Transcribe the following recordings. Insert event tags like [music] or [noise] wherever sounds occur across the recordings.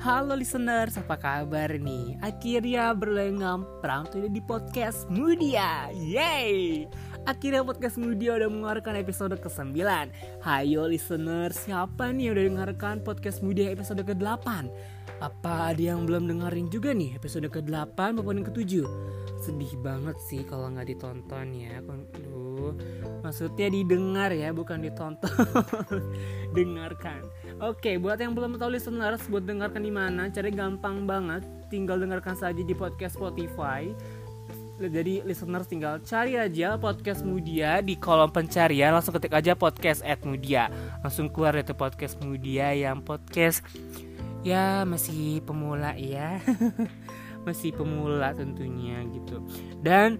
Halo listeners, apa kabar nih? Akhirnya berlengam Pram di podcast Mudia Yeay! Akhirnya podcast Mudia udah mengeluarkan episode ke-9 Hayo listeners, siapa nih yang udah dengarkan podcast Mudia episode ke-8? Apa ada yang belum dengerin juga nih episode ke-8 maupun yang ke-7? Sedih banget sih kalau nggak ditonton ya Aduh, maksudnya didengar ya, bukan ditonton [laughs] Dengarkan Oke, buat yang belum tahu listeners, buat dengarkan di mana, cari gampang banget. Tinggal dengarkan saja di podcast Spotify. Jadi listeners tinggal cari aja podcast Mudia di kolom pencarian langsung ketik aja podcast at Mudia langsung keluar itu podcast Mudia yang podcast ya masih pemula ya [laughs] masih pemula tentunya gitu dan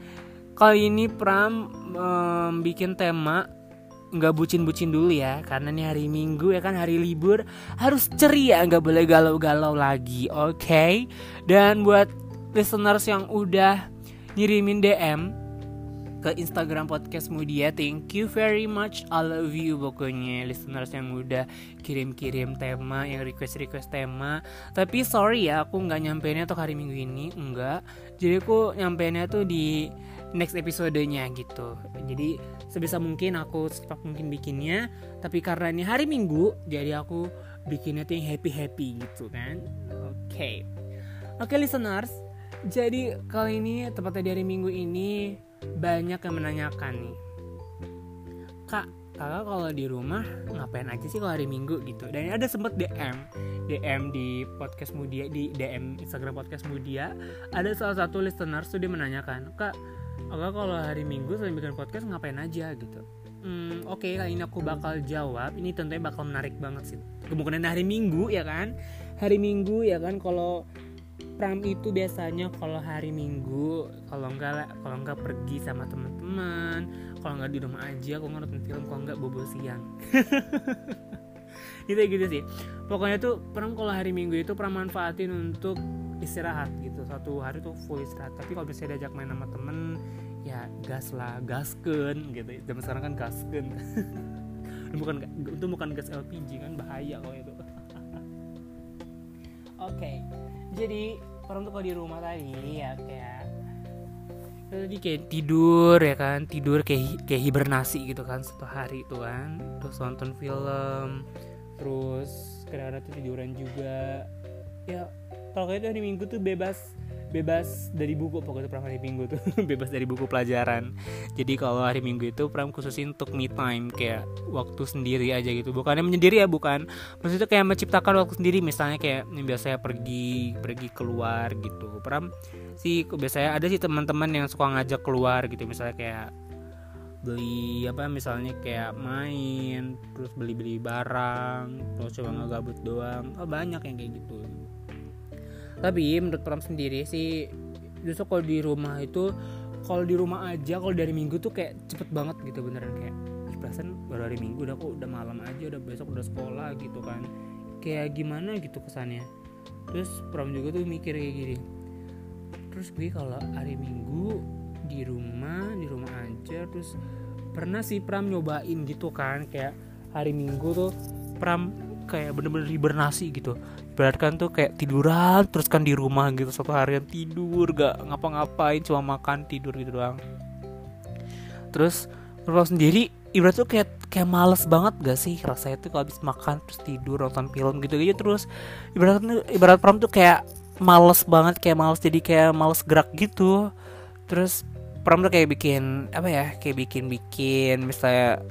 kali ini Pram um, bikin tema nggak bucin-bucin dulu ya karena nih hari Minggu ya kan hari libur harus ceria nggak boleh galau-galau lagi oke? Okay? dan buat listeners yang udah ngirimin DM ke Instagram podcast Mudia thank you very much I love you pokoknya. Listeners yang udah kirim-kirim tema yang request-request tema. Tapi sorry ya aku nggak nyampeinnya tuh hari minggu ini enggak jadi aku nyampeinnya tuh di next episodenya gitu. Jadi sebisa mungkin aku secepat mungkin bikinnya tapi karena ini hari minggu jadi aku bikinnya tuh yang happy happy gitu kan. Oke. Okay. oke okay, listeners. Jadi kali ini tepatnya di hari minggu ini banyak yang menanyakan nih. Kak kakak kalau di rumah ngapain aja sih kalau hari minggu gitu? Dan ada sempet DM DM di podcast Mudia di DM Instagram podcast Mudia. Ada salah satu listener tuh dia menanyakan kak Oke kalau hari Minggu selain bikin podcast ngapain aja gitu? Hmm, Oke okay, kali ini aku bakal jawab. Ini tentunya bakal menarik banget sih. Kemungkinan hari Minggu ya kan? Hari Minggu ya kan? Kalau Pram itu biasanya kalau hari Minggu kalau enggak kalau enggak pergi sama teman-teman kalau enggak di rumah aja kalau enggak nonton film kalau enggak bobo siang. [laughs] Gitu gitu sih. Pokoknya tuh Pram kalau hari Minggu itu Pram manfaatin untuk istirahat gitu. Satu hari tuh full istirahat. Tapi kalau misalnya diajak main sama temen ya gas lah gasken gitu. Zaman sekarang kan gasken [laughs] bukan itu bukan gas LPG kan bahaya kalau itu. [laughs] Oke okay. jadi orang tuh kalau di rumah tadi ya kayak tadi kayak tidur ya kan. Tidur kayak kayak hibernasi gitu kan satu hari itu kan. Terus nonton film terus kadang-kadang tuh tiduran juga. Ya kalau kayak hari minggu tuh bebas bebas dari buku pokoknya pram hari minggu tuh. [laughs] Bebas dari buku pelajaran. Jadi kalau hari minggu itu pram khususin untuk me time kayak waktu sendiri aja gitu. Bukannya menyendiri ya bukan. Maksudnya kayak menciptakan waktu sendiri. Misalnya kayak yang biasanya pergi pergi keluar gitu. Pram sih biasanya ada sih teman-teman yang suka ngajak keluar gitu. Misalnya kayak beli apa misalnya kayak main terus beli-beli barang terus coba ngegabut doang. Oh, banyak yang kayak gitu tapi menurut Pram sendiri sih justru kalau di rumah itu kalau di rumah aja kalau dari minggu tuh kayak cepet banget gitu beneran. Kayak perasaan baru hari minggu udah kok udah malam aja udah besok udah sekolah gitu kan. Kayak gimana gitu kesannya. Terus Pram juga tuh mikir kayak gini. Terus gue kalau hari minggu di rumah di rumah aja terus pernah sih Pram nyobain gitu kan. Kayak hari minggu tuh Pram kayak bener-bener hibernasi gitu. Berat kan tuh kayak tiduran terus kan di rumah gitu satu harian tidur gak ngapa-ngapain cuma makan tidur gitu doang. Terus kalau sendiri ibarat tuh kayak kayak males banget gak sih rasanya tuh kalau habis makan terus tidur nonton film gitu aja terus? Ibarat ibarat pram tuh kayak males banget kayak males jadi kayak males gerak gitu. Terus pram tuh kayak bikin apa ya kayak bikin bikin misalnya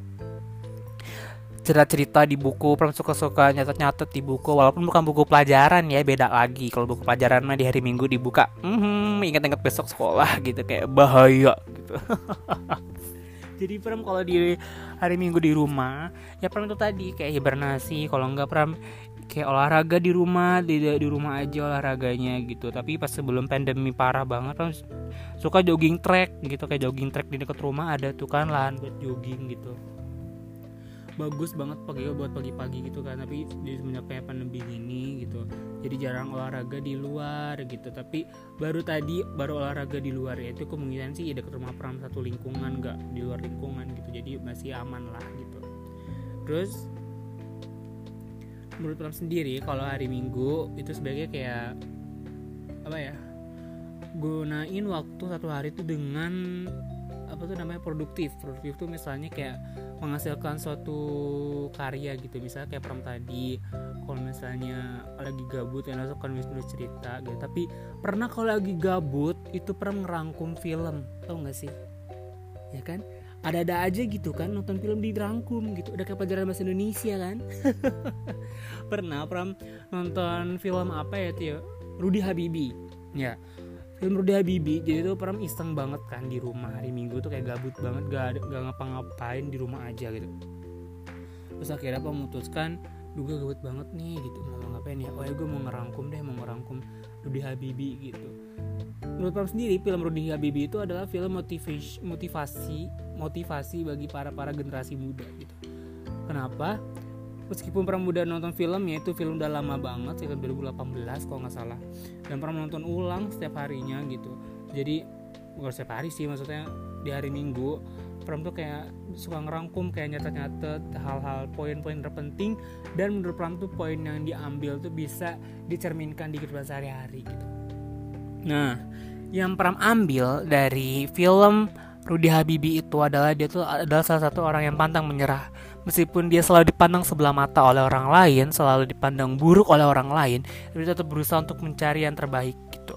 cerita-cerita di buku pernah suka-suka nyatet-nyatet di buku walaupun bukan buku pelajaran ya beda lagi. Kalau buku pelajaran mah di hari minggu dibuka hmm ingat-ingat besok sekolah [laughs] gitu kayak bahaya gitu. [laughs] Jadi pernah kalau di hari minggu di rumah ya pernah itu tadi kayak hibernasi kalau enggak pernah kayak olahraga di rumah di di rumah aja olahraganya gitu. Tapi pas sebelum pandemi parah banget kan suka jogging track gitu. Kayak jogging track di dekat rumah ada tuh kan lahan buat jogging gitu bagus banget pagi buat pagi-pagi gitu kan. Tapi di semenjak kayak pandemi ini gitu jadi jarang olahraga di luar gitu. Tapi baru tadi baru olahraga di luar ya itu kemungkinan sih ya dekat rumah pram satu lingkungan nggak di luar lingkungan gitu. Jadi masih aman lah gitu. Terus menurut Pram sendiri kalau hari Minggu itu sebagai kayak apa ya gunain waktu satu hari itu dengan apa tuh namanya produktif. Produktif tuh misalnya kayak menghasilkan suatu karya gitu. Misalnya kayak Pram tadi kalau misalnya lagi gabut ya langsung kan nulis cerita gitu. Tapi pernah kalau lagi gabut itu Pram ngerangkum film tau gak sih? Ya kan? Ada-ada aja gitu kan nonton film dirangkum gitu. Udah kayak pelajaran bahasa Indonesia kan? [laughs] Pernah Pram nonton film apa ya tuh ya? Rudy Habibi. Ya film Rudy Habibi jadi tuh Pram iseng banget kan di rumah. Hari Minggu tuh kayak gabut banget gak ada gak ngapa-ngapain di rumah aja gitu. Terus akhirnya memutuskan juga gabut banget nih gitu. Mau ngapain ya? Oh ya gue mau ngerangkum deh mau ngerangkum Rudy Habibi gitu. Menurut Pram sendiri film Rudy Habibi itu adalah film motivasi motivasi motivasi bagi para para generasi muda gitu. Kenapa meskipun pernah muda nonton filmnya itu film udah lama banget sekitar 2018 kalau nggak salah. Dan pernah nonton ulang setiap harinya gitu. Jadi bukan setiap hari sih maksudnya di hari minggu Pram tuh kayak suka ngerangkum kayak nyatet-nyatet hal-hal poin-poin terpenting. Dan menurut Pram tuh poin yang diambil tuh bisa dicerminkan di kehidupan sehari-hari gitu. Nah, yang Pram ambil dari film Rudy Habibi itu adalah dia tuh adalah salah satu orang yang pantang menyerah meskipun dia selalu dipandang sebelah mata oleh orang lain, selalu dipandang buruk oleh orang lain, tapi tetap berusaha untuk mencari yang terbaik gitu.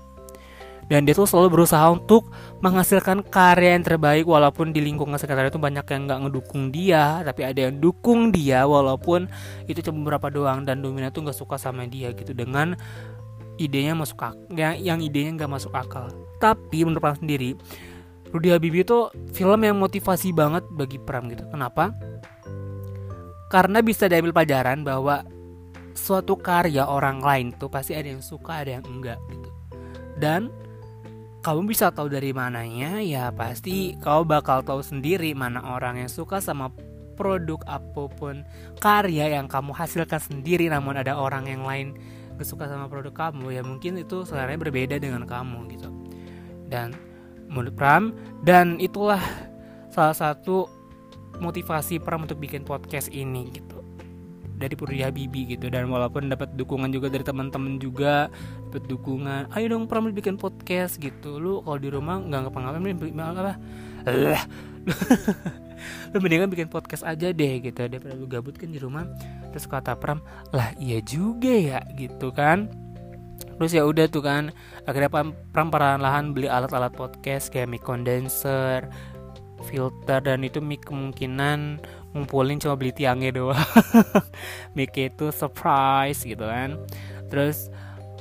Dan dia tuh selalu berusaha untuk menghasilkan karya yang terbaik walaupun di lingkungan sekitar itu banyak yang nggak ngedukung dia, tapi ada yang dukung dia walaupun itu cuma beberapa doang dan dominan tuh nggak suka sama dia gitu dengan idenya masuk akal, yang, yang idenya nggak masuk akal. Tapi menurut Pram sendiri, Rudy Habibie itu film yang motivasi banget bagi Pram gitu. Kenapa? Karena bisa diambil pelajaran bahwa suatu karya orang lain tuh pasti ada yang suka ada yang enggak gitu. Dan kamu bisa tahu dari mananya ya pasti kau bakal tahu sendiri mana orang yang suka sama produk apa pun karya yang kamu hasilkan sendiri namun ada orang yang lain gak suka sama produk kamu ya mungkin itu sebenarnya berbeda dengan kamu gitu. Dan menurut Pram dan itulah salah satu motivasi Pram untuk bikin podcast ini gitu. Dari Purdi Habibi gitu. Dan walaupun dapat dukungan juga dari teman-teman juga dapat dukungan ayo dong Pram bikin podcast gitu. Lu kalau di rumah nggak ngapa-ngapain apa? Lah. [laughs] Lu mendingan bikin podcast aja deh gitu. Daripada lu gabut kan di rumah. Terus kata Pram lah iya juga ya gitu kan. Terus ya udah tuh kan akhirnya Pram perlahan-lahan beli alat-alat podcast kayak mic condenser filter dan itu mic kemungkinan ngumpulin cuma beli tiangnya doang. [laughs] Mic itu surprise gitu kan. Terus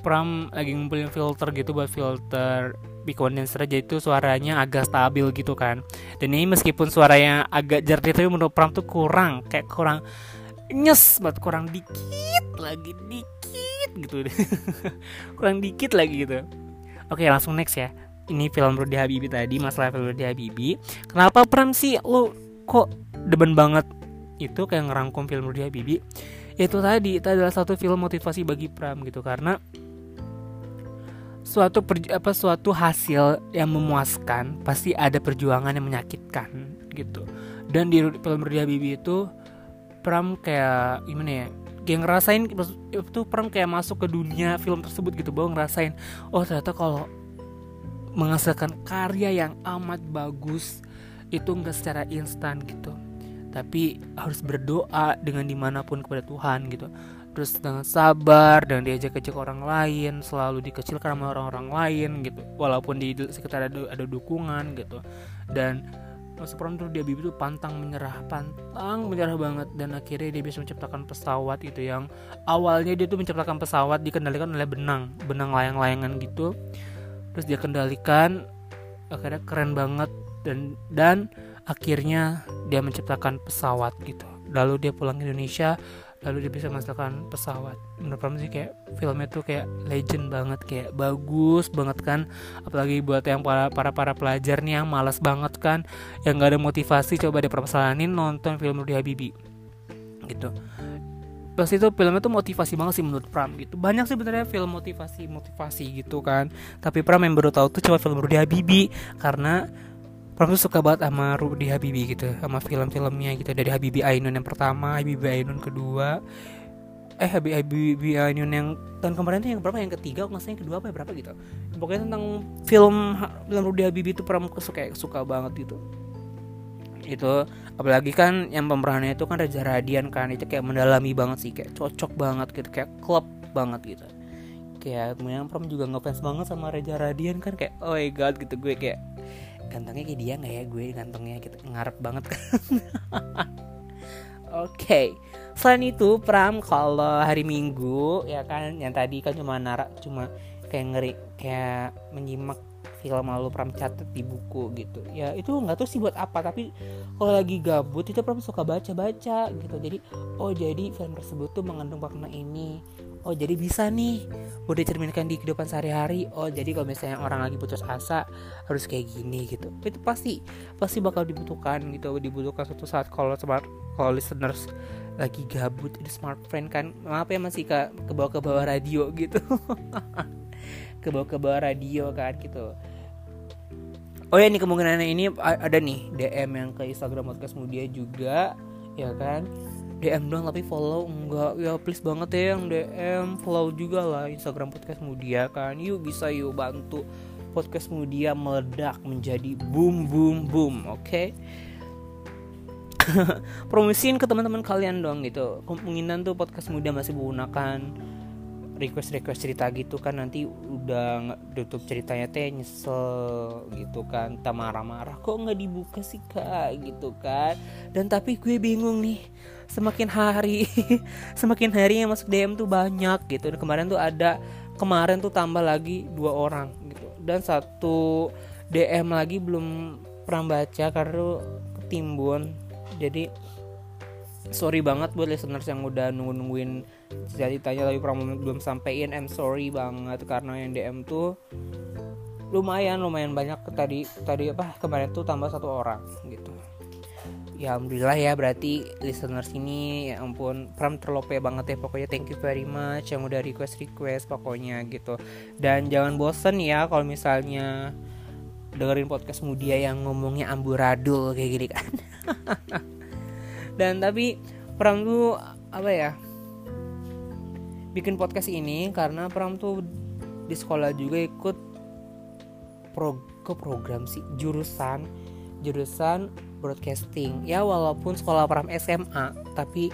Pram lagi ngumpulin filter gitu buat filter mic condenser aja itu suaranya agak stabil gitu kan. Dan ini meskipun suaranya agak jernih tapi menurut Pram tuh kurang kayak kurang nyes buat kurang dikit lagi dikit gitu. [laughs] Kurang dikit lagi gitu. Oke langsung next ya ini film Rudy Habibi tadi masalah film Rudy Habibi. Kenapa peran sih lo kok demen banget itu kayak ngerangkum film Rudy Habibi? Itu tadi itu adalah satu film motivasi bagi Pram gitu karena suatu per, apa suatu hasil yang memuaskan pasti ada perjuangan yang menyakitkan gitu. Dan di film Rudy Habibi itu Pram kayak gimana ya kayak ngerasain itu Pram kayak masuk ke dunia film tersebut gitu bahwa ngerasain oh ternyata kalau menghasilkan karya yang amat bagus itu enggak secara instan gitu. Tapi harus berdoa dengan di mana pun kepada Tuhan gitu. Terus dengan sabar dan diajak ajak orang lain selalu dikecilkan sama orang-orang lain gitu. Walaupun di sekitar ada, ada dukungan gitu. Dan Pram tuh dia tuh pantang menyerah pantang menyerah banget. Dan akhirnya dia bisa menciptakan pesawat itu yang awalnya dia tuh menciptakan pesawat dikendalikan oleh benang benang layang-layangan gitu terus dia kendalikan akhirnya keren banget dan dan akhirnya dia menciptakan pesawat gitu. Lalu dia pulang ke Indonesia lalu dia bisa menghasilkan pesawat. Menurut kamu sih kayak filmnya tuh kayak legend banget kayak bagus banget kan? Apalagi buat yang para para para pelajar nih yang malas banget kan? Yang gak ada motivasi coba deh nonton film Rudy Habibi. Gitu pas itu filmnya tuh motivasi banget sih menurut Pram gitu. Banyak sih sebenarnya film motivasi motivasi gitu kan. Tapi Pram yang baru tahu tuh cuma film Rudy Habibi. Karena Pram tuh suka banget sama Rudy Habibi gitu sama film-filmnya gitu. Dari Habibi Ainun yang pertama Habibi Ainun kedua. Eh Happy Happy Reunion yang tahun kemarin tuh yang berapa? Yang ketiga nggak yang kedua apa ya berapa gitu. Pokoknya tentang film film Rudy Habibie itu pernah suka suka banget gitu itu apalagi kan yang pemerannya itu kan Reza Radian kan itu kayak mendalami banget sih kayak cocok banget gitu kayak klub banget gitu. Kayak kemudian Pram juga ngefans banget sama Reza Radian kan kayak oh my god gitu gue kayak gantengnya kayak dia nggak ya? Gue gantengnya gitu ngarep banget kan. [laughs] Oke okay. selain itu Pram kalau hari Minggu ya kan yang tadi kan cuma narak cuma kayak ngeri kayak menyimak film lalu Pram catat di buku gitu. Ya itu nggak tahu sih buat apa tapi kalau lagi gabut itu Pram suka baca baca gitu. Jadi oh jadi film tersebut tuh mengandung makna ini. Oh jadi bisa nih udah dicerminkan di kehidupan sehari-hari. Oh jadi kalau misalnya orang lagi putus asa harus kayak gini gitu. Itu pasti pasti bakal dibutuhkan gitu dibutuhkan suatu saat kalau smart kalau listeners lagi gabut itu smart friend kan. Maaf ya masih ke ke bawah ke bawah radio gitu. [laughs] Ke bawah ke bawah radio kan gitu oh ya nih kemungkinan ini ada nih DM yang ke Instagram podcast Mudia juga ya kan? DM doang tapi follow enggak. Ya please banget ya yang DM follow juga lah Instagram podcast Mudia kan. Yuk bisa yuk bantu podcast Mudia meledak menjadi boom boom boom oke? Okay? [laughs] promosiin ke teman-teman kalian dong gitu. Kemungkinan tuh podcast Mudia masih menggunakan request request cerita gitu kan nanti udah tutup ceritanya teh nyesel gitu kan tak marah-marah kok nggak dibuka sih kak? gitu kan. Dan tapi gue bingung nih semakin hari [laughs] semakin hari yang masuk DM tuh banyak gitu. Dan kemarin tuh ada kemarin tuh tambah lagi dua orang gitu. Dan satu DM lagi belum pernah baca karena ketimbun. Jadi sorry banget buat listeners yang udah nunggu nungguin ceritanya tapi promo belum sampein I'm sorry banget karena yang DM tuh lumayan lumayan banyak tadi tadi apa kemarin tuh tambah satu orang gitu. Ya alhamdulillah ya berarti listeners ini ya ampun Pram terlope banget ya pokoknya thank you very much yang udah request request pokoknya gitu. Dan jangan bosen ya kalau misalnya dengerin podcast Mudia yang ngomongnya amburadul kayak gini kan. [laughs] Dan tapi Pram tuh apa ya bikin podcast ini karena Pram tuh di sekolah juga ikut pro ke program sih jurusan jurusan broadcasting. Ya walaupun sekolah Pram SMA tapi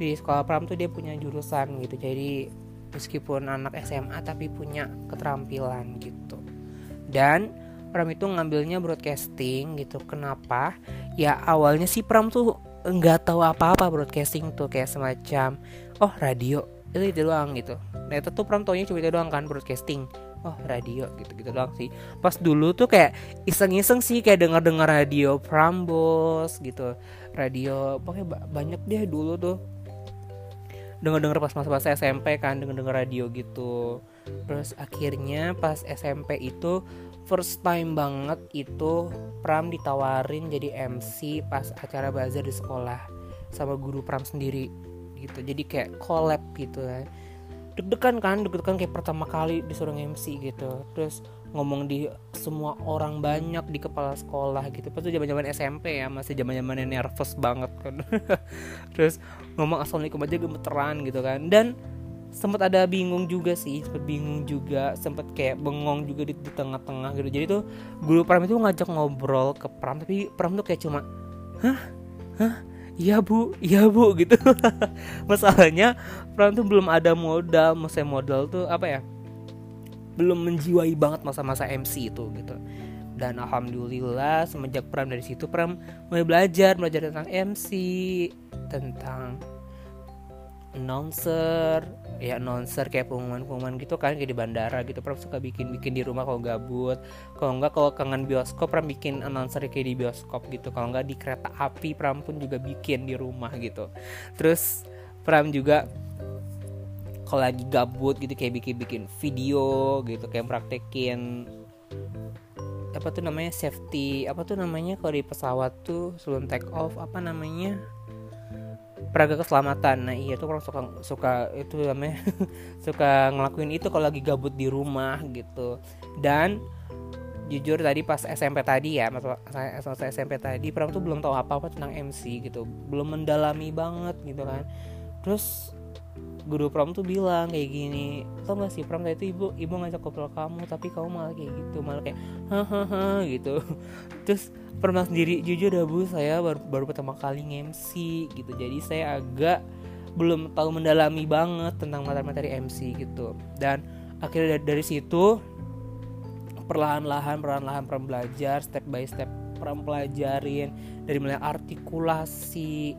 di sekolah Pram tuh dia punya jurusan gitu. Jadi meskipun anak SMA tapi punya keterampilan gitu. Dan Pram itu ngambilnya broadcasting gitu. Kenapa? Ya awalnya sih Pram tuh nggak tahu apa-apa broadcasting tuh kayak semacam oh radio itu itu doang gitu. Nah itu tuh pramtonya cuma itu doang kan broadcasting. Oh radio gitu gitu doang sih. Pas dulu tuh kayak iseng-iseng sih kayak denger dengar radio Prambos gitu. Radio pokoknya banyak deh dulu tuh. Denger denger pas masa-masa SMP kan denger denger radio gitu. Terus akhirnya pas SMP itu first time banget itu Pram ditawarin jadi MC pas acara bazar di sekolah sama guru Pram sendiri gitu. Jadi kayak collab gitu kan deg-degan kan deg-degan kayak pertama kali disuruh MC gitu. Terus ngomong di semua orang banyak di kepala sekolah gitu. Pas itu zaman zaman SMP ya masih zaman zamannya nervous banget kan. [laughs] Terus ngomong assalamualaikum aja gemeteran gitu kan. Dan sempat ada bingung juga sih sempat bingung juga sempat kayak bengong juga di, di tengah-tengah gitu. Jadi tuh guru pram itu ngajak ngobrol ke pram tapi pram tuh kayak cuma hah? Hah iya bu. Iya bu [laughs] gitu. Masalahnya Pram tuh belum ada modal masa modal tuh apa ya? Belum menjiwai banget masa-masa MC itu gitu. Dan alhamdulillah semenjak Pram dari situ Pram mulai belajar belajar tentang MC tentang announcer ya announcer kayak pengumuman-pengumuman gitu kan kayak di bandara gitu. Pernah suka bikin-bikin di rumah kalau gabut. Kalau enggak kalau kangen bioskop pernah bikin announcer kayak di bioskop gitu. Kalau enggak di kereta api Pram pun juga bikin di rumah gitu. Terus Pram juga kalau lagi gabut gitu kayak bikin-bikin video gitu kayak praktekin apa tuh namanya safety apa tuh namanya kalau di pesawat tuh sebelum take off apa namanya peraga keselamatan. Nah iya tuh orang suka suka itu namanya [laughs] suka ngelakuin itu kalau lagi gabut di rumah gitu. Dan jujur tadi pas SMP tadi ya masa SMP tadi Pram tuh belum tahu apa apa tentang MC gitu. Belum mendalami banget gitu kan. Terus guru prom tuh bilang kayak gini tau gak sih prom itu ibu ibu ngajak ngobrol kamu tapi kamu malah kayak gitu malah kayak hahaha gitu. [laughs] Terus pernah sendiri jujur ya bu saya baru, baru pertama kali MC gitu. Jadi saya agak belum tahu mendalami banget tentang materi-materi MC gitu. Dan akhirnya dari, situ perlahan-lahan perlahan-lahan pernah belajar step by step pernah pelajarin dari mulai artikulasi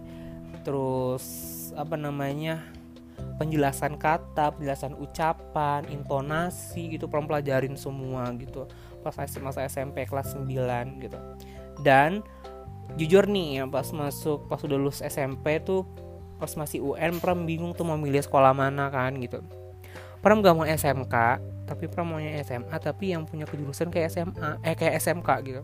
terus apa namanya penjelasan kata, penjelasan ucapan, intonasi gitu pernah pelajarin semua gitu pas masa SMP kelas 9 gitu. Dan jujur nih ya pas masuk pas udah lulus SMP tuh pas masih UN Pram bingung tuh mau milih sekolah mana kan gitu. Pram gak mau SMK, tapi Pram maunya SMA tapi yang punya kejurusan kayak SMA, eh kayak SMK gitu.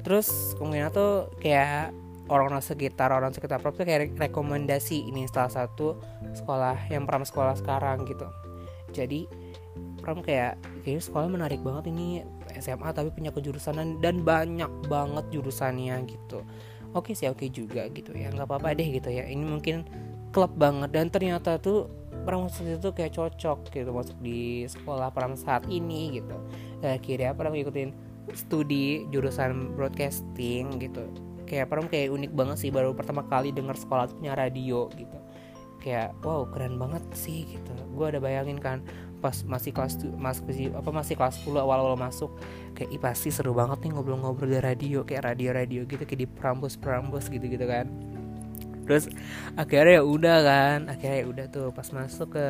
Terus kemudian tuh kayak orang-orang sekitar orang sekitar Pram tuh kayak rekomendasi ini salah satu sekolah yang Pram sekolah sekarang gitu. Jadi Pram kayak kayaknya sekolah menarik banget ini SMA tapi punya kejurusan dan banyak banget jurusannya gitu. Oke sih oke juga gitu. Ya nggak apa-apa deh gitu ya. Ini mungkin klub banget dan ternyata tuh Pram itu kayak cocok gitu masuk di sekolah Pram saat ini gitu. Akhirnya Pram ngikutin studi jurusan broadcasting gitu kayak Pram kayak unik banget sih baru pertama kali dengar sekolah punya radio gitu. Kayak wow keren banget sih gitu. Gue ada bayangin kan pas masih kelas masih apa masih kelas 10 awal-awal masuk kayak ih pasti seru banget nih ngobrol-ngobrol di radio kayak radio-radio gitu kayak di Prambos-Prambos gitu-gitu kan. Terus akhirnya ya udah kan akhirnya ya udah tuh pas masuk ke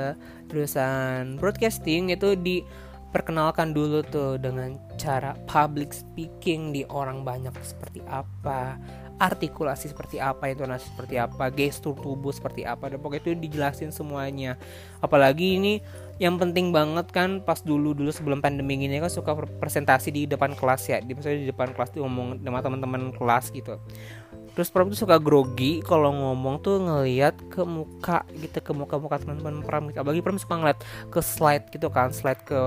jurusan broadcasting itu di perkenalkan dulu tuh dengan cara public speaking di orang banyak seperti apa artikulasi seperti apa intonasi seperti apa gestur tubuh seperti apa dan pokoknya itu dijelasin semuanya. Apalagi ini yang penting banget kan pas dulu dulu sebelum pandemi ini kan suka presentasi di depan kelas ya di di depan kelas tuh ngomong sama teman-teman kelas gitu terus pram tuh suka grogi kalau ngomong tuh ngelihat ke muka gitu ke muka muka teman-teman pram gitu. Apalagi pram suka ngeliat ke slide gitu kan slide ke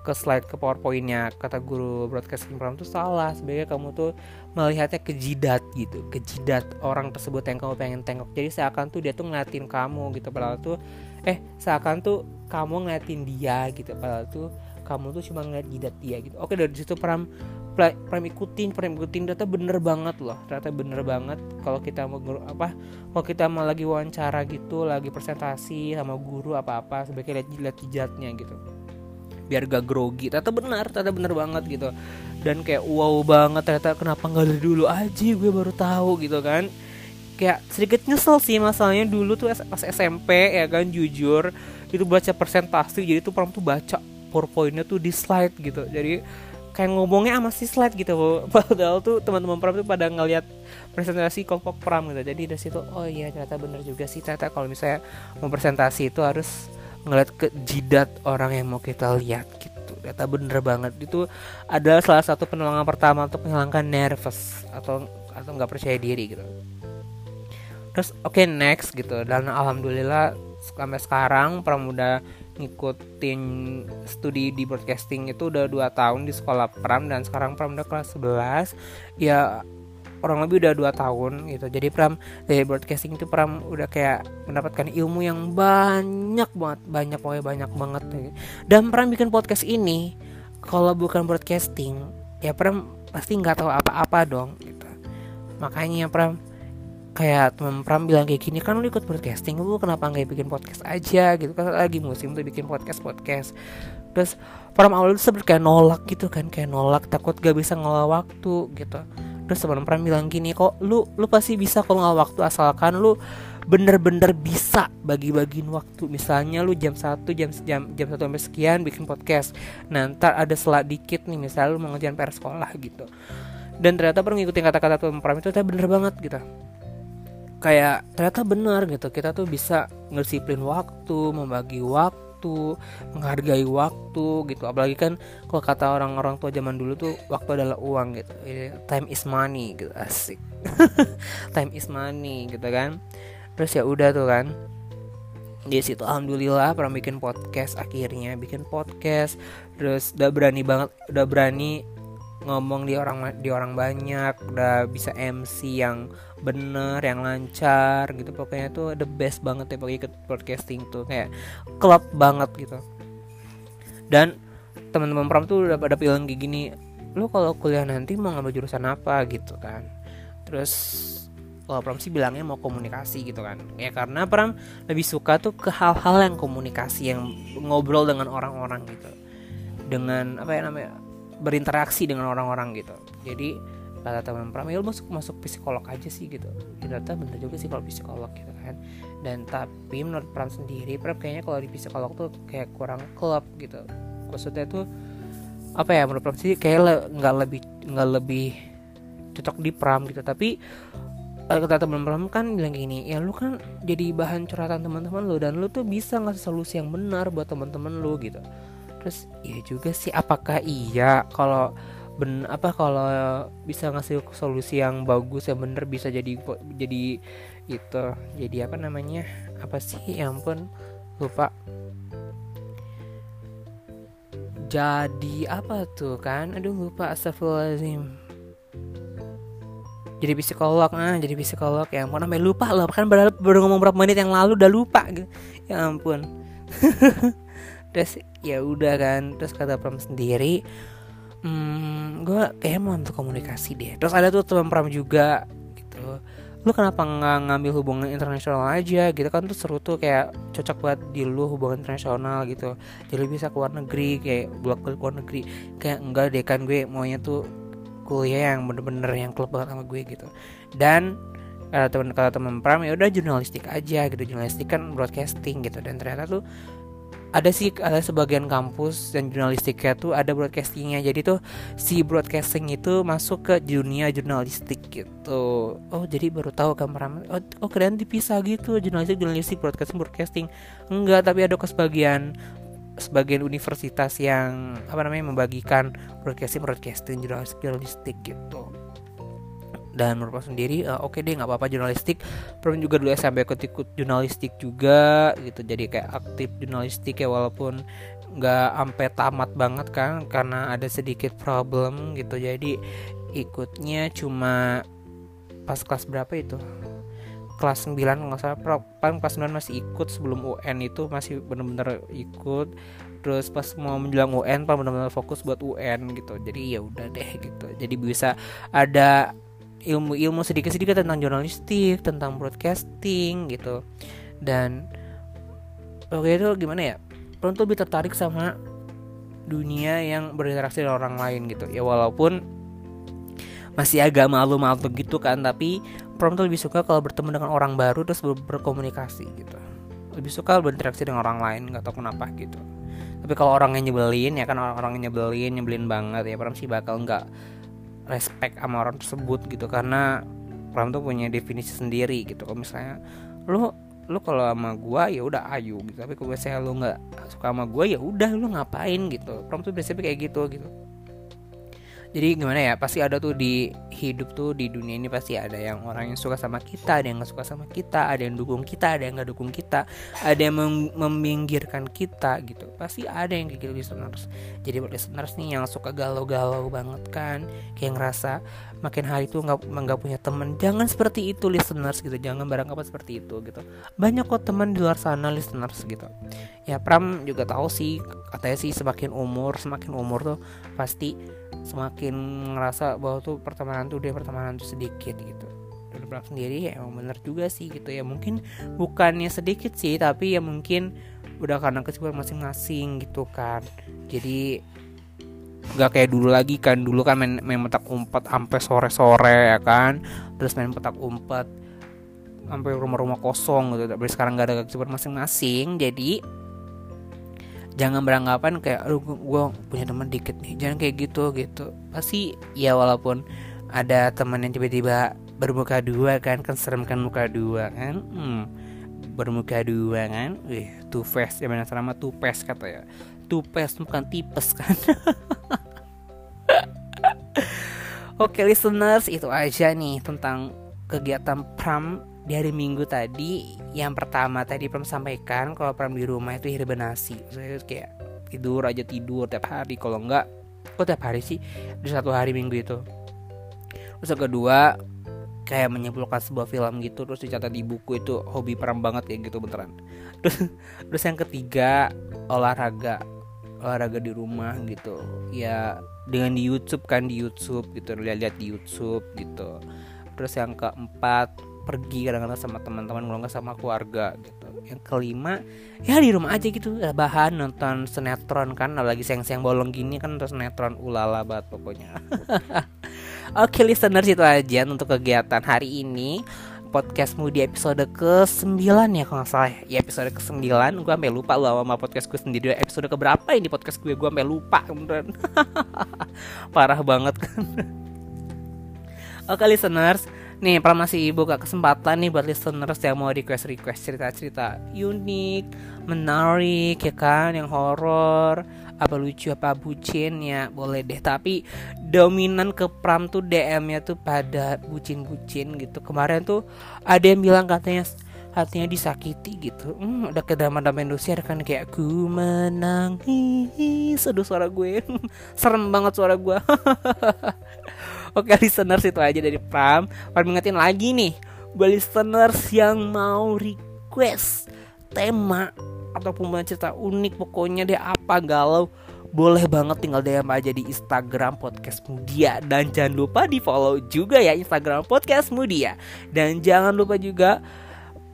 ke slide ke powerpointnya kata guru broadcasting pram tuh salah. Sebenarnya kamu tuh melihatnya ke jidat gitu ke jidat orang tersebut yang kamu pengen tengok. Jadi seakan tuh dia tuh ngeliatin kamu gitu padahal tuh eh seakan tuh kamu ngeliatin dia gitu padahal tuh kamu tuh cuma ngeliat jidat dia gitu. Oke dari situ pram pram ikutin pram ikutin ternyata bener banget loh. Ternyata bener banget kalau kita mau apa kalau kita mau lagi wawancara gitu lagi presentasi sama guru apa apa sebaiknya lihat lihat jidatnya gitu. Biar gak grogi. Ternyata benar ternyata bener banget gitu. Dan kayak wow banget ternyata kenapa nggak dari dulu aja? Gue baru tahu gitu kan. Kayak sedikit nyesel sih masalahnya dulu tuh pas SMP ya kan jujur. Itu baca presentasi jadi tuh pram tuh baca powerpointnya tuh di slide gitu. Jadi kayak ngomongnya sama si slide gitu [laughs] padahal tuh teman-teman pram tuh pada ngeliat presentasi kelompok pram gitu. Jadi dari situ oh iya ternyata bener juga sih. Ternyata kalau misalnya mau presentasi itu harus ngeliat ke jidat orang yang mau kita lihat gitu. Ternyata bener banget. Itu adalah salah satu penolongan pertama untuk menghilangkan nervous atau atau nggak percaya diri gitu. Terus oke okay, next gitu. Dan alhamdulillah sampai sekarang pram udah ngikutin studi di broadcasting itu udah dua tahun di sekolah Pram dan sekarang Pram udah kelas 11 ya orang lebih udah dua tahun gitu. Jadi Pram dari broadcasting itu Pram udah kayak mendapatkan ilmu yang banyak banget banyak pokoknya banyak banget dan Pram bikin podcast ini kalau bukan broadcasting ya Pram pasti nggak tahu apa-apa dong gitu. Makanya Pram kayak teman Pram bilang kayak gini kan lu ikut broadcasting lu kenapa nggak bikin podcast aja? Gitu kan lagi musim tuh bikin podcast podcast. Terus Pram awal itu seperti kayak nolak gitu kan kayak nolak takut gak bisa ngolah waktu gitu. Terus teman Pram bilang gini kok lu lu pasti bisa kalau ngolah waktu asalkan lu bener-bener bisa bagi-bagiin waktu. Misalnya lu jam satu jam jam jam satu sampai sekian bikin podcast. Nah ntar ada selat dikit nih misalnya lu mau ngerjain PR sekolah gitu. Dan ternyata pernah ngikutin kata-kata teman Pram itu ternyata bener banget gitu kayak ternyata benar gitu. Kita tuh bisa ngedisiplin waktu membagi waktu menghargai waktu gitu. Apalagi kan kalau kata orang-orang tua zaman dulu tuh waktu adalah uang gitu. Time is money gitu asik. [laughs] Time is money gitu kan. Terus ya udah tuh kan. Di situ alhamdulillah pernah bikin podcast akhirnya. Bikin podcast terus udah berani banget udah berani ngomong di orang di orang banyak udah bisa MC yang bener yang lancar gitu pokoknya tuh the best banget ya pokoknya ikut broadcasting tuh kayak klub banget gitu. Dan teman-teman pram tuh udah pada bilang kayak gini lu kalau kuliah nanti mau ngambil jurusan apa? Gitu kan. Terus kalau Pram sih bilangnya mau komunikasi gitu kan. Ya karena Pram lebih suka tuh ke hal-hal yang komunikasi yang ngobrol dengan orang-orang gitu. Dengan apa ya namanya berinteraksi dengan orang-orang gitu. Jadi kata teman Pram ya masuk masuk psikolog aja sih gitu. Ya, ternyata bener juga sih kalau psikolog gitu kan. Dan tapi menurut Pram sendiri Pram kayaknya kalau di psikolog tuh kayak kurang klub gitu. Maksudnya tuh apa ya menurut Pram sih kayak nggak le, lebih nggak lebih cocok di Pram gitu. Tapi kata teman-teman kan bilang gini ya lu kan jadi bahan curhatan teman-teman lu dan lu tuh bisa ngasih solusi yang benar buat teman-teman lu gitu terus ya juga sih apakah iya kalau ben apa kalau bisa ngasih solusi yang bagus yang bener bisa jadi jadi itu jadi apa namanya apa sih ya ampun lupa. Jadi apa tuh kan? Aduh lupa astagfirullahaladzim. Jadi psikolog ah jadi psikolog ya ampun sampai lupa loh kan baru, baru ngomong berapa menit yang lalu udah lupa gitu. Ya ampun. [laughs] Terus ya udah kan. Terus kata Pram sendiri hmm, gue kayak mau untuk komunikasi deh. Terus ada tuh teman Pram juga gitu. Lu kenapa nggak ngambil hubungan internasional aja? Gitu kan. Tuh seru tuh kayak cocok buat di lu hubungan internasional gitu. Jadi bisa keluar negeri kayak buat keluar negeri. Kayak enggak deh kan gue maunya tuh kuliah yang bener-bener yang klub banget sama gue gitu. Dan kata teman kata teman pram ya udah jurnalistik aja gitu. Jurnalistik kan broadcasting gitu. Dan ternyata tuh ada sih ada sebagian kampus dan jurnalistiknya tuh ada broadcastingnya. Jadi tuh si broadcasting itu masuk ke dunia jurnalistik gitu. Oh jadi baru tahu pram oh, oh kalian dipisah gitu. Jurnalistik jurnalistik broadcasting broadcasting. Enggak tapi ada ke sebagian sebagian universitas yang apa namanya membagikan broadcasting broadcasting jurnalistik jurnalistik gitu dan menurut sendiri uh, oke okay deh nggak apa-apa jurnalistik. Pernah juga dulu SMP ikut ikut jurnalistik juga gitu. Jadi kayak aktif jurnalistik ya walaupun nggak sampai tamat banget kan karena ada sedikit problem gitu. Jadi ikutnya cuma pas kelas berapa itu? Kelas 9 nggak salah. Paling kelas 9 masih ikut sebelum UN itu masih bener-bener ikut. Terus pas mau menjelang UN pak bener-bener fokus buat UN gitu. Jadi ya udah deh gitu. Jadi bisa ada ilmu-ilmu sedikit-sedikit tentang jurnalistik tentang broadcasting gitu. Dan oke itu gimana ya? Perlu lebih tertarik sama dunia yang berinteraksi dengan orang lain gitu. Ya walaupun masih agak malu-malu gitu kan tapi Prom tuh lebih suka kalau bertemu dengan orang baru terus ber berkomunikasi gitu. Lebih suka berinteraksi dengan orang lain nggak tahu kenapa gitu. Tapi kalau orangnya nyebelin ya kan orang-orang nyebelin nyebelin banget ya Pram sih bakal nggak respect sama orang tersebut gitu karena Pram tuh punya definisi sendiri gitu. Kalau misalnya lu lu kalau sama gua ya udah ayu gitu. Tapi kalau misalnya lu nggak suka sama gua ya udah lu ngapain gitu. Pram tuh biasanya kayak gitu gitu jadi gimana ya pasti ada tuh di hidup tuh di dunia ini pasti ada yang orang yang suka sama kita ada yang nggak suka sama kita ada yang dukung kita ada yang nggak dukung kita ada yang mem meminggirkan kita gitu. Pasti ada yang kayak gitu listeners. Jadi buat listeners nih yang suka galau-galau banget kan kayak ngerasa makin hari tuh nggak nggak punya temen. Jangan seperti itu listeners gitu. Jangan barang apa seperti itu gitu. Banyak kok teman di luar sana listeners gitu. Ya Pram juga tahu sih katanya sih semakin umur semakin umur tuh pasti semakin ngerasa bahwa tuh pertemanan tuh dia pertemanan tuh sedikit gitu. Dan Pram sendiri ya emang bener juga sih gitu. Ya mungkin bukannya sedikit sih tapi ya mungkin udah karena kesibukan masing-masing gitu kan. Jadi nggak kayak dulu lagi kan dulu kan main, main petak umpet sampai sore-sore ya kan? Terus main petak umpet sampai rumah-rumah kosong gitu. Tapi sekarang nggak ada kesibukan masing-masing jadi jangan beranggapan kayak aduh gue punya teman dikit nih jangan kayak gitu gitu. Pasti ya walaupun ada teman yang tiba-tiba bermuka dua kan kan serem kan muka dua kan? Hmm, bermuka dua kan? Wih two face ya benar sama two face kata ya. Two face bukan tipes kan [laughs] Oke listeners itu aja nih tentang kegiatan pram di hari Minggu tadi. Yang pertama tadi Pram sampaikan kalau Pram di rumah itu hibernasi saya kayak tidur aja tidur tiap hari. Kalau enggak kok tiap hari sih? Di satu hari minggu itu. Terus yang kedua kayak menyimpulkan sebuah film gitu terus dicatat di buku itu hobi perang banget kayak gitu beneran. Terus [laughs] terus yang ketiga olahraga. Olahraga di rumah gitu. Ya dengan di YouTube kan di YouTube gitu lihat-lihat di YouTube gitu. Terus yang keempat pergi kadang-kadang sama teman-teman kalau nggak sama keluarga gitu. Yang kelima ya di rumah aja gitu bahan nonton sinetron kan lagi siang-siang bolong gini kan terus sinetron ulala banget pokoknya. [laughs] Oke listeners itu aja untuk kegiatan hari ini podcastmu di episode ke-9 ya kalau nggak salah ya. Episode ke-9 gue sampai lupa loh sama podcast gue sendiri episode keberapa ini podcast gue gue sampai lupa beneran [laughs] parah banget kan? Oke listeners. Nih para masih buka kesempatan nih buat listeners yang mau request request cerita cerita unik menarik ya kan? Yang horor apa lucu apa bucin? Ya boleh deh. Tapi dominan ke pram tuh DM-nya tuh pada bucin-bucin gitu. Kemarin tuh ada yang bilang katanya hatinya disakiti gitu. Hmm, ada kedaman-daman Indonesia kan kayak ku menangis. Aduh suara gue. [laughs] Serem banget suara gue. [laughs] Oke listeners itu aja dari Pram. Pram ingetin lagi nih Buat listeners yang mau request tema ataupun punya cerita unik pokoknya deh apa galau boleh banget tinggal DM aja di Instagram Podcast Mudia. Dan jangan lupa di follow juga ya Instagram Podcast Mudia. Dan jangan lupa juga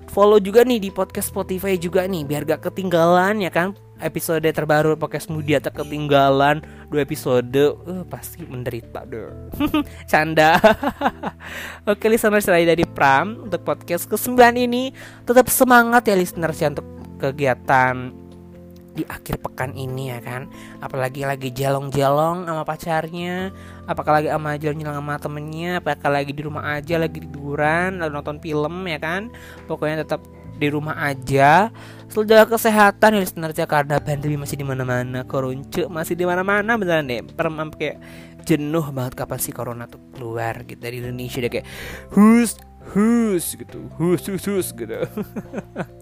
follow juga nih di podcast Spotify juga nih biar gak ketinggalan ya kan? Episode terbaru podcast Mudia tak ketinggalan dua episode uh, pasti menderita deh. [laughs] Canda. [laughs] Oke listeners dari Pram untuk podcast ke-9 ini tetap semangat ya listeners ya untuk kegiatan di akhir pekan ini ya kan? Apalagi lagi jalong-jalong sama pacarnya apakah lagi sama jalan-jalan sama temennya apakah lagi di rumah aja lagi tiduran lalu nonton film ya kan? Pokoknya tetap di rumah aja. Selalu jaga kesehatan ya listener karena pandemi masih di mana-mana. Koronce masih di mana-mana beneran deh. Perem kayak jenuh banget kapan sih corona tuh keluar gitu dari Indonesia deh kayak hus hus gitu. Hus hus hus gitu [laughs]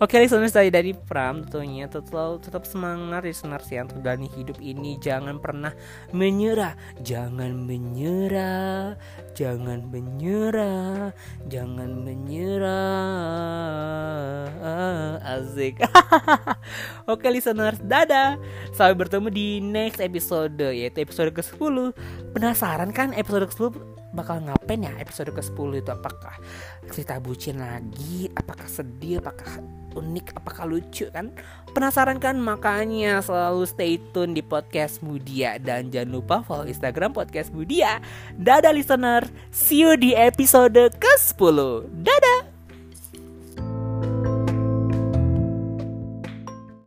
Oke listeners tadi dari Pram tentunya tetap, tetap semangat listeners yang terjalani hidup ini. Jangan pernah menyerah. Jangan menyerah. Jangan menyerah. Jangan menyerah. Asik. [laughs] Oke listeners dadah. Sampai bertemu di next episode Yaitu episode ke-10 Penasaran kan episode ke-10 bakal ngapain ya? Episode ke-10 itu apakah cerita bucin lagi apakah sedih apakah unik apakah lucu kan? Penasaran kan? Makanya selalu stay tune di podcast Mudia. Dan jangan lupa follow Instagram podcast Mudia. Dadah listener. See you di episode ke-10 dadah